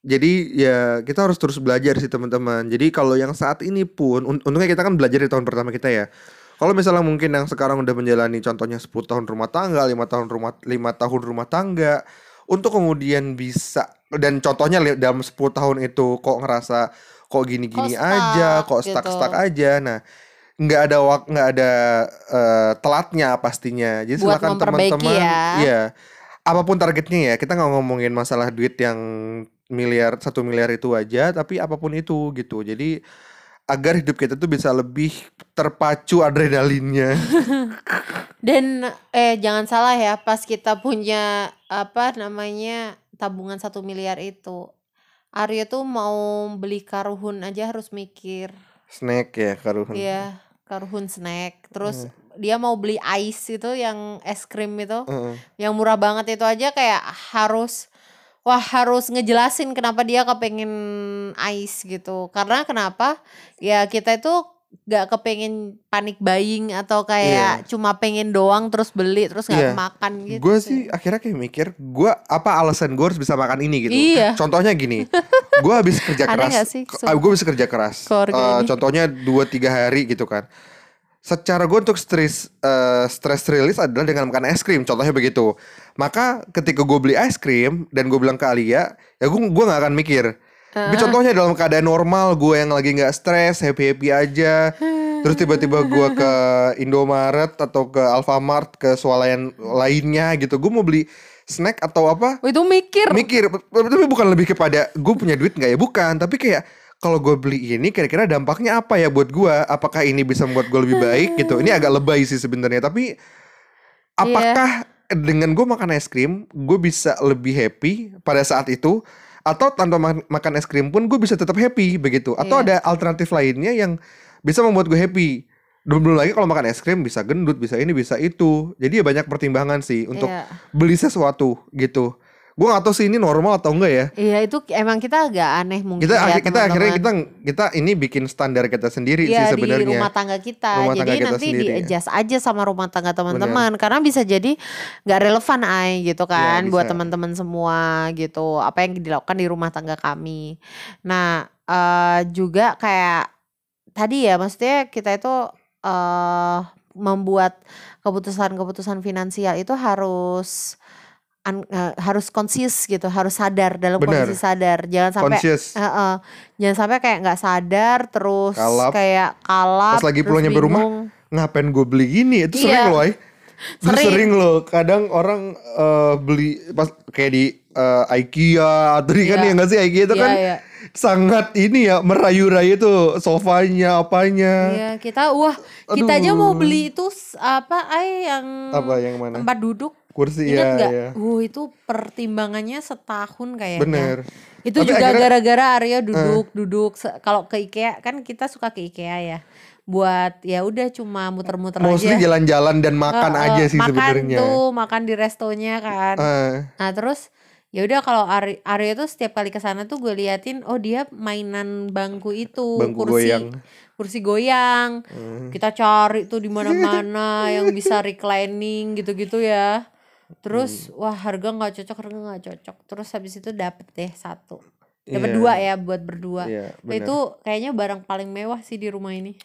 S1: Jadi ya kita harus terus belajar sih teman-teman. Jadi kalau yang saat ini pun un- untungnya kita kan belajar di tahun pertama kita ya. Kalau misalnya mungkin yang sekarang udah menjalani contohnya 10 tahun rumah tangga, lima tahun rumah lima tahun rumah tangga untuk kemudian bisa dan contohnya dalam 10 tahun itu kok ngerasa kok gini-gini aja, kok
S2: gitu.
S1: stuck-stuck aja. Nah, nggak ada wak nggak ada eh, telatnya pastinya. Jadi
S2: Buat
S1: silakan teman-teman,
S2: ya.
S1: iya apa pun targetnya ya kita nggak ngomongin masalah duit yang miliar satu miliar itu aja, tapi apa pun itu gitu. Jadi agar hidup kita tuh bisa lebih terpacu adrenalinnya.
S2: Dan eh jangan salah ya, pas kita punya apa namanya tabungan satu miliar itu, Arya tuh mau beli karuhun aja harus mikir.
S1: Snack ya karuhan.
S2: Iya, karuhun snack. Terus
S1: Hmm.
S2: dia mau beli ice itu yang es krim itu, yang murah banget itu aja kayak harus wah harus ngejelasin kenapa dia kepengen ice gitu. Karena kenapa? Ya kita itu gak kepengen panik buying atau kayak cuma pengen doang terus beli terus
S1: Iya.
S2: gak makan gitu.
S1: Gue sih akhirnya kayak mikir, gue apa alasan gue harus bisa makan ini gitu.
S2: Iya.
S1: Contohnya gini, gue habis kerja keras. gue bisa kerja keras.
S2: ini?
S1: contohnya 2-3 hari gitu kan. Secara gue untuk stress eh, stress release adalah dengan makan es krim. Contohnya begitu. Maka ketika gue beli es krim dan gue bilang ke Alia, ya gue gue nggak akan mikir. Tapi contohnya dalam keadaan normal, gue yang lagi nggak stres, happy happy aja. Terus tiba-tiba gue ke Indomaret atau ke Alfamart ke swalayan lainnya gitu. Gue mau beli snack atau apa?
S2: Oh, itu mikir.
S1: mikir. Tapi bukan lebih kepada gue punya duit nggak ya? Bukan. Tapi kayak kalau gue beli ini kira-kira dampaknya apa ya buat gue? Apakah ini bisa membuat gue lebih baik gitu? Ini agak lebay sih sebenarnya. Tapi apakah dengan gue makan es krim gue bisa lebih happy pada saat itu atau tanpa ma- makan es krim pun gue bisa tetap happy begitu atau
S2: Iya.
S1: ada alternatif lainnya yang bisa membuat gue happy belum belum lagi kalau makan es krim bisa gendut bisa ini bisa itu jadi ya banyak pertimbangan sih untuk
S2: Iya.
S1: beli sesuatu gitu. Gue gak tahu sih ini normal atau enggak ya.
S2: Iya itu emang kita agak aneh mungkin
S1: Kita
S2: ya,
S1: kita akhirnya kita
S2: teman-teman.
S1: kita ini bikin standar kita sendiri
S2: Iya
S1: sih
S2: di
S1: sebenarnya.
S2: rumah tangga kita.
S1: Rumah
S2: jadi
S1: tangga kita
S2: nanti
S1: sendiri,
S2: di
S1: ya.
S2: adjust aja sama rumah tangga teman-teman karena bisa jadi nggak relevan ay gitu kan
S1: Iya,
S2: buat teman-teman semua gitu. Apa yang dilakukan di rumah tangga kami. Nah, eh juga kayak tadi ya maksudnya kita itu eh membuat keputusan-keputusan finansial itu harus an- eh, harus konsis gitu, harus sadar dalam
S1: Benar.
S2: kondisi sadar. Jangan sampai
S1: Conscious.
S2: Heeh. Jangan sampai kayak nggak sadar terus
S1: Kalap.
S2: kayak kalap
S1: Pas lagi
S2: terus
S1: pulang nyampe rumah,
S2: bingung.
S1: Ngapain gue beli gini? Itu
S2: Iya.
S1: sering loh, ay. Itu
S2: Sering.
S1: sering loh. Kadang orang eh, beli pas kayak di eh, IKEA atau di kan
S2: Iya.
S1: ya nggak sih IKEA itu
S2: Iya,
S1: kan
S2: iya.
S1: sangat ini ya merayu-rayu tuh sofanya apanya.
S2: Iya, kita wah, kita aja mau
S1: Aduh.
S2: beli itu apa ay yang
S1: Apa yang mana?
S2: tempat duduk.
S1: Kursi
S2: Ingat
S1: ya,
S2: nggak?
S1: ya.
S2: Uh, itu pertimbangannya setahun kayaknya.
S1: Bener.
S2: Itu
S1: Tapi
S2: juga gara-gara Arya duduk duduk Se- kalau ke IKEA kan kita suka ke IKEA ya. Buat ya udah cuma muter-muter
S1: Mostly
S2: aja.
S1: jalan-jalan dan makan
S2: Heeh,
S1: aja sih
S2: makan
S1: sebenarnya.
S2: tuh, makan di restonya kan.
S1: Eh,
S2: Nah terus ya udah kalau Ari Arya tuh setiap kali ke sana tuh gue liatin oh dia mainan bangku itu
S1: bangku
S2: kursi
S1: goyang.
S2: kursi goyang
S1: Hmm.
S2: kita cari tuh di mana-mana yang bisa reclining gitu-gitu ya terus
S1: Hmm.
S2: wah harga nggak cocok harga nggak cocok terus habis itu dapet deh satu dapat
S1: Iya,
S2: dua ya buat berdua
S1: Iya,
S2: Nah,
S1: benar.
S2: itu kayaknya barang paling mewah sih di rumah ini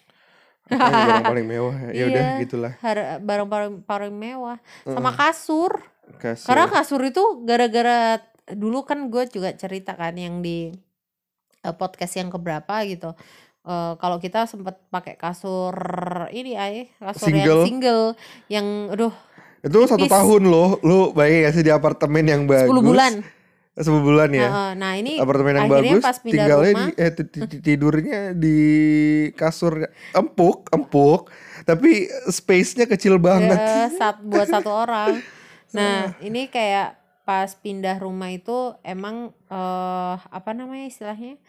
S1: barang paling mewah. Ya udah
S2: Iya.
S1: gitulah.
S2: Har- barang paling paling mewah sama kasur
S1: Kasur.
S2: Karena kasur itu gara-gara dulu kan gue juga cerita kan yang di eh, podcast yang keberapa gitu. Eh, kalau kita sempet pakai kasur ini ay kasur
S1: Single.
S2: yang single yang aduh
S1: itu satu tahun loh. Lu bayangin gak sih di apartemen yang bagus?
S2: 10 bulan.
S1: 10 bulan ya.
S2: Nah ini
S1: apartemen yang bagus
S2: pas
S1: tinggalnya
S2: rumah
S1: di, eh, ti- ti- ti- tidurnya di kasur empuk empuk tapi space-nya kecil banget
S2: ya, sat- buat satu orang. Nah ini kayak pas pindah rumah itu emang eh apa namanya istilahnya?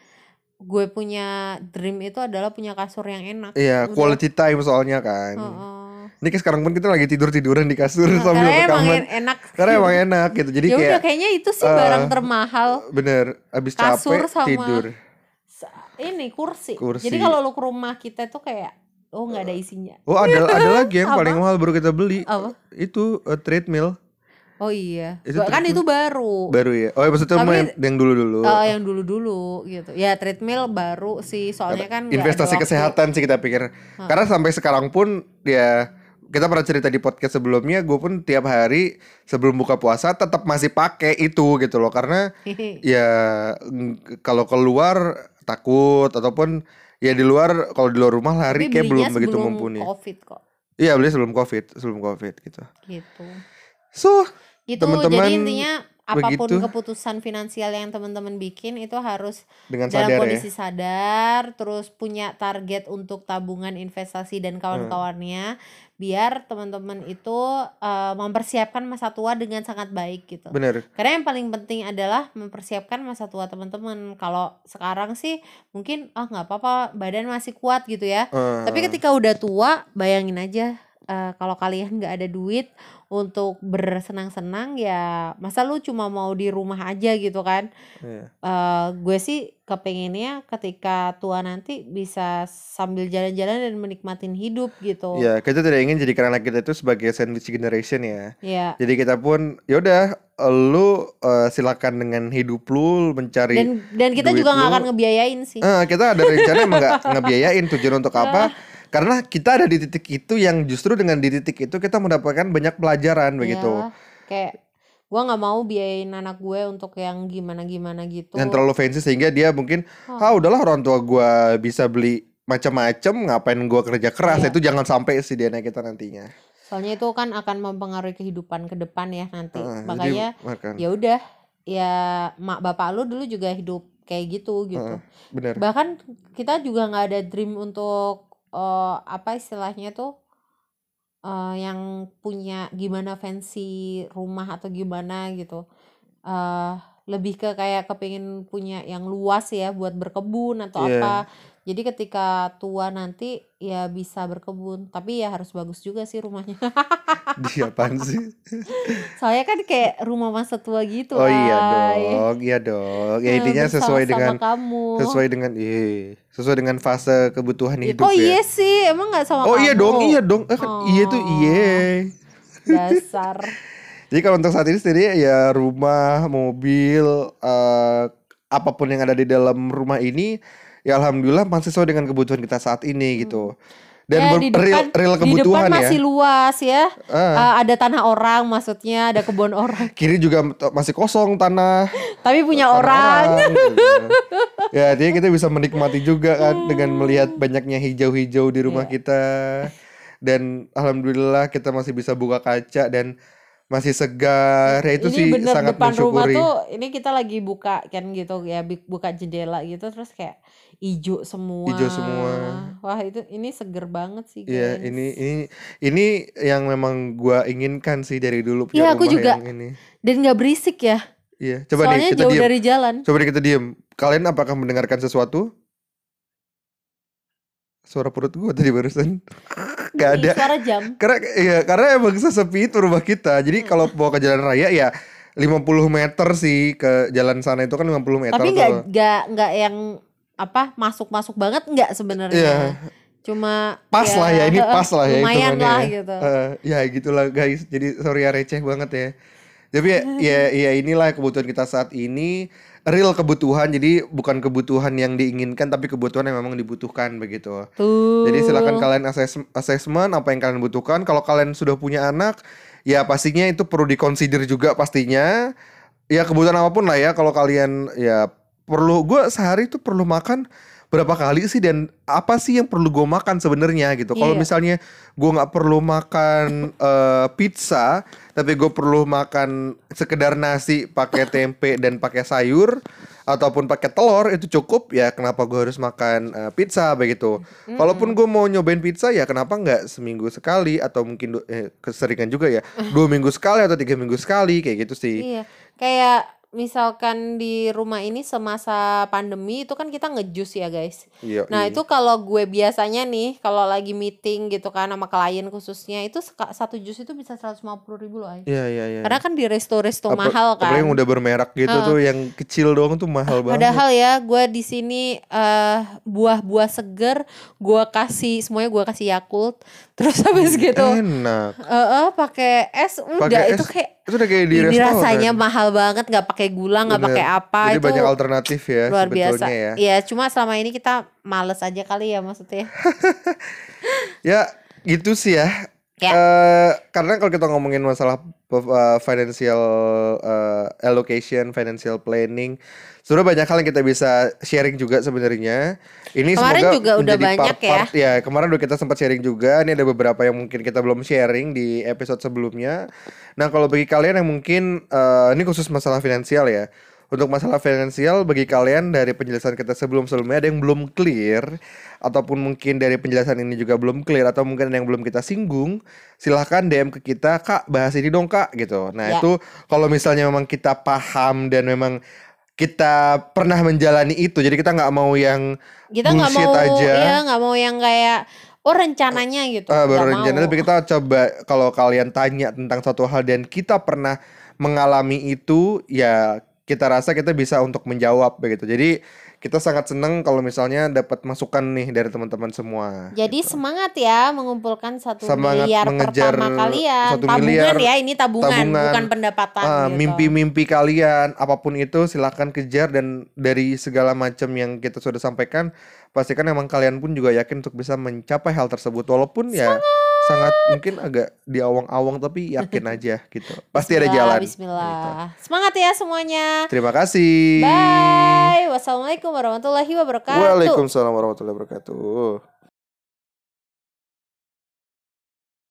S2: Gue punya dream itu adalah punya kasur yang enak.
S1: Iya
S2: Udah.
S1: quality time soalnya kan
S2: Heeh.
S1: Ini kayak sekarang pun kita lagi tidur tiduran di kasur
S2: Nah,
S1: sambil
S2: karena emang
S1: rekaman
S2: en- enak.
S1: karena emang enak gitu jadi
S2: ya
S1: kayak
S2: kayaknya itu sih barang
S1: eh,
S2: termahal.
S1: bener abis
S2: Kasur
S1: capek
S2: sama
S1: tidur
S2: Ini kursi.
S1: Kursi.
S2: Jadi kalau lu ke rumah kita tuh kayak oh nggak ada isinya.
S1: oh ada ada lagi yang paling mahal baru kita beli
S2: Apa?
S1: itu eh, treadmill
S2: Oh iya.
S1: Itu
S2: kan itu baru.
S1: baru ya oh maksudnya
S2: Tapi-
S1: yang, yang dulu dulu
S2: Eh, yang dulu-dulu gitu. Ya treadmill baru sih soalnya kan
S1: investasi kesehatan sih kita pikir karena sampai sekarang pun ya kita pernah cerita di podcast sebelumnya gue pun tiap hari sebelum buka puasa tetap masih pakai itu gitu loh karena ya kalau keluar takut ataupun Ya di luar kalau di luar rumah lari
S2: Tapi
S1: kayak belum begitu mumpuni.
S2: covid kok
S1: Iya beli sebelum covid, sebelum covid gitu.
S2: gitu
S1: So
S2: gitu
S1: Teman-teman
S2: jadi intinya apa pun
S1: begitu.
S2: keputusan finansial yang teman-teman bikin itu harus
S1: dengan
S2: dalam
S1: sadar ya.
S2: kondisi sadar terus punya target untuk tabungan investasi
S1: Hmm.
S2: dan kawan-kawannya biar teman-teman itu eh, mempersiapkan masa tua dengan sangat baik gitu
S1: Bener.
S2: karena yang paling penting adalah mempersiapkan masa tua teman-teman kalau sekarang sih mungkin ah nggak apa-apa badan masih kuat gitu ya
S1: Eh,
S2: tapi ketika udah tua bayangin aja eh, kalau kalian nggak ada duit untuk bersenang-senang ya masa lu cuma mau di rumah aja gitu kan
S1: iya.
S2: Eh, gue sih kepengennya ketika tua nanti bisa sambil jalan-jalan dan menikmatin hidup gitu
S1: Ya kita tidak ingin jadikan anak kita itu sebagai sandwich generation ya.
S2: ya
S1: Jadi kita pun yaudah lu eh, silakan dengan hidup lu mencari.
S2: dan dan kita
S1: duit
S2: juga nggak akan ngebiayain sih
S1: Eh, kita ada rencana emang nggak ngebiayain tujuan untuk apa? Karena kita ada di titik itu yang justru dengan di titik itu kita mendapatkan banyak pelajaran begitu.
S2: Iya, kayak gue nggak mau biayain anak gue untuk yang gimana-gimana gitu
S1: Yang terlalu fancy sehingga dia mungkin ah udahlah orang tua gua bisa beli macam-macam ngapain gua kerja keras
S2: Iya.
S1: itu jangan sampai sih DNA kita nantinya.
S2: soalnya itu kan akan mempengaruhi kehidupan ke depan ya nanti
S1: jadi
S2: makanya
S1: makan.
S2: ya udah ya mak bapak lu dulu juga hidup kayak gitu gitu
S1: Heeh, bener.
S2: bahkan kita juga nggak ada dream untuk eh, apa istilahnya tuh eh, yang punya gimana fancy rumah atau gimana gitu. Eh lebih ke kayak kepingin punya yang luas ya buat berkebun atau
S1: Iya.
S2: apa jadi ketika tua nanti ya bisa berkebun tapi ya harus bagus juga sih rumahnya
S1: Dia apaan sih?
S2: soalnya kan kayak rumah masa tua gitu
S1: Oh iya
S2: Ay.
S1: dong, iya dong. Ya intinya sesuai dengan
S2: kamu
S1: sesuai dengan iya, sesuai dengan fase kebutuhan
S2: Ya,
S1: hidup
S2: oh
S1: ya.
S2: iya sih emang nggak sama
S1: Oh iya
S2: kamu?
S1: dong, iya dong. Eh, kan iya tuh
S2: Oh.
S1: iya.
S2: dasar
S1: Jadi kalau untuk saat ini sendiri ya rumah, mobil, eh, apa pun yang ada di dalam rumah ini, ya alhamdulillah masih sesuai dengan kebutuhan kita saat ini gitu. Dan
S2: Ya, di
S1: real,
S2: depan-
S1: real
S2: di
S1: kebutuhan
S2: depan
S1: ya.
S2: masih luas ya
S1: Ah,
S2: Eh, ada tanah orang maksudnya ada kebun orang
S1: kiri juga masih kosong tanah.
S2: tapi punya
S1: tanah
S2: orang
S1: gitu. ya, jadi kita bisa menikmati juga kan dengan melihat banyaknya hijau-hijau di rumah
S2: Iya.
S1: kita. Dan alhamdulillah kita masih bisa buka kaca dan masih segar. Ya itu
S2: ini
S1: sih
S2: bener
S1: sangat
S2: depan rumah
S1: mensyukuri.
S2: tuh ini kita lagi buka kan gitu ya buka jendela gitu terus kayak ijo semua
S1: Ijo semua.
S2: wah itu ini seger banget sih
S1: Iya,
S2: guys
S1: ini ini ini yang memang gua inginkan sih dari dulu punya
S2: Iya, aku
S1: rumah
S2: juga.
S1: yang ini.
S2: dan nggak berisik ya
S1: Iya, coba
S2: soalnya
S1: nih kita
S2: jauh
S1: diem.
S2: dari jalan
S1: Coba nih kita diem. Kalian apakah mendengarkan sesuatu? Suara perut gua tadi barusan. Gak
S2: Ini
S1: ada.
S2: suara jam
S1: Karena ya karena emang sesepi itu rumah kita. Jadi kalau mau ke jalan raya ya 50 meter sih ke jalan sana itu kan 50 meter
S2: tapi
S1: tuh.
S2: nggak nggak nggak yang apa masuk masuk banget nggak sebenarnya
S1: Iya.
S2: cuma
S1: Pas lah ya, ini
S2: heeh,
S1: pas lah ya
S2: lumayan lah
S1: ya.
S2: gitu
S1: Eh, ya gitulah guys. Jadi sorry ya receh banget ya. Tapi ya, ya, ya inilah kebutuhan kita saat ini real kebutuhan. Jadi bukan kebutuhan yang diinginkan tapi kebutuhan yang memang dibutuhkan begitu.
S2: tuh
S1: Jadi silakan kalian assess- assessment apa yang kalian butuhkan. Kalau kalian sudah punya anak, ya pastinya itu perlu dikonsider juga pastinya. Ya kebutuhan apa pun lah ya. Kalau kalian ya perlu, gue sehari itu perlu makan berapa kali sih dan apa sih yang perlu gue makan sebenarnya gitu. Kalau
S2: Iya.
S1: misalnya gue nggak perlu makan eh, pizza, tapi gue perlu makan sekedar nasi pakai tempe dan pakai sayur ataupun pakai telur itu cukup ya kenapa gue harus makan eh, pizza begitu. Kalaupun gue mau nyobain pizza ya kenapa nggak seminggu sekali atau mungkin eh, keseringan juga ya dua minggu sekali atau tiga minggu sekali kayak gitu sih.
S2: Iya, kayak misalkan di rumah ini semasa pandemi itu kan kita ngejus ya guys.
S1: Iya.
S2: Nah
S1: iya.
S2: itu kalau gue biasanya nih kalau lagi meeting gitu kan sama klien khususnya itu satu jus itu bisa 150 ribu loh.
S1: Iya iya iya.
S2: Karena kan di resto-resto
S1: Apa-
S2: mahal kan.
S1: Apalagi yang udah bermerek gitu
S2: Heeh.
S1: tuh yang kecil doang tuh mahal banget.
S2: Padahal ya gue di sini eh, buah-buah seger gue kasih semuanya gue kasih Yakult terus habis gitu
S1: Enak.
S2: eh eh, pakai es udah
S1: Pakai
S2: itu
S1: es,
S2: kayak
S1: Itu udah kayak di
S2: ini
S1: restoran.
S2: rasanya mahal banget nggak pakai gula nggak pakai apa
S1: Jadi
S2: itu
S1: banyak alternatif ya
S2: luar biasa
S1: ya.
S2: Iya, cuma selama ini kita males aja kali ya maksudnya
S1: Ya gitu sih ya.
S2: Ya.
S1: Eh, karena kalau kita ngomongin masalah uh, financial uh, allocation, financial planning, sudah banyak hal yang kita bisa sharing juga sebenarnya. Ini
S2: Kemarin
S1: semoga
S2: juga udah banyak
S1: part-part ya. Kemarin udah kita sempat sharing juga. Ini ada beberapa yang mungkin kita belum sharing di episode sebelumnya. Nah, kalau bagi kalian yang mungkin uh, ini khusus masalah finansial ya. Untuk masalah finansial bagi kalian dari penjelasan kita sebelum-sebelumnya ada yang belum clear ataupun mungkin dari penjelasan ini juga belum clear atau mungkin ada yang belum kita singgung, silahkan DM ke kita, Kak, bahas ini dong, Kak, gitu. Nah,
S2: Ya.
S1: itu kalau misalnya memang kita paham dan memang kita pernah menjalani itu, jadi kita nggak mau yang
S2: Kita nggak mau
S1: aja.
S2: ya nggak mau yang kayak oh rencananya gitu.
S1: Ah, baru rencana tapi kita coba kalau kalian tanya tentang suatu hal dan kita pernah mengalami itu ya kita rasa kita bisa untuk menjawab begitu. Jadi kita sangat senang kalau misalnya dapat masukan nih dari teman-teman semua.
S2: Jadi semangat ya mengumpulkan satu
S1: Semangat
S2: miliar
S1: mengejar
S2: pertama kalian.
S1: satu
S2: tabungan
S1: miliar,
S2: ya ini tabungan,
S1: tabungan.
S2: bukan pendapatan
S1: Ah,
S2: gitu.
S1: mimpi-mimpi kalian apa pun itu silahkan kejar dan dari segala macam yang kita sudah sampaikan pastikan emang kalian pun juga yakin untuk bisa mencapai hal tersebut walaupun ya sangat mungkin agak di awang-awang tapi yakin aja gitu pasti ada jalan
S2: Bismillah.
S1: Gitu.
S2: Semangat ya semuanya.
S1: terima kasih
S2: Bye. Wassalamualaikum warahmatullahi wabarakatuh.
S1: Waalaikumsalam warahmatullahi wabarakatuh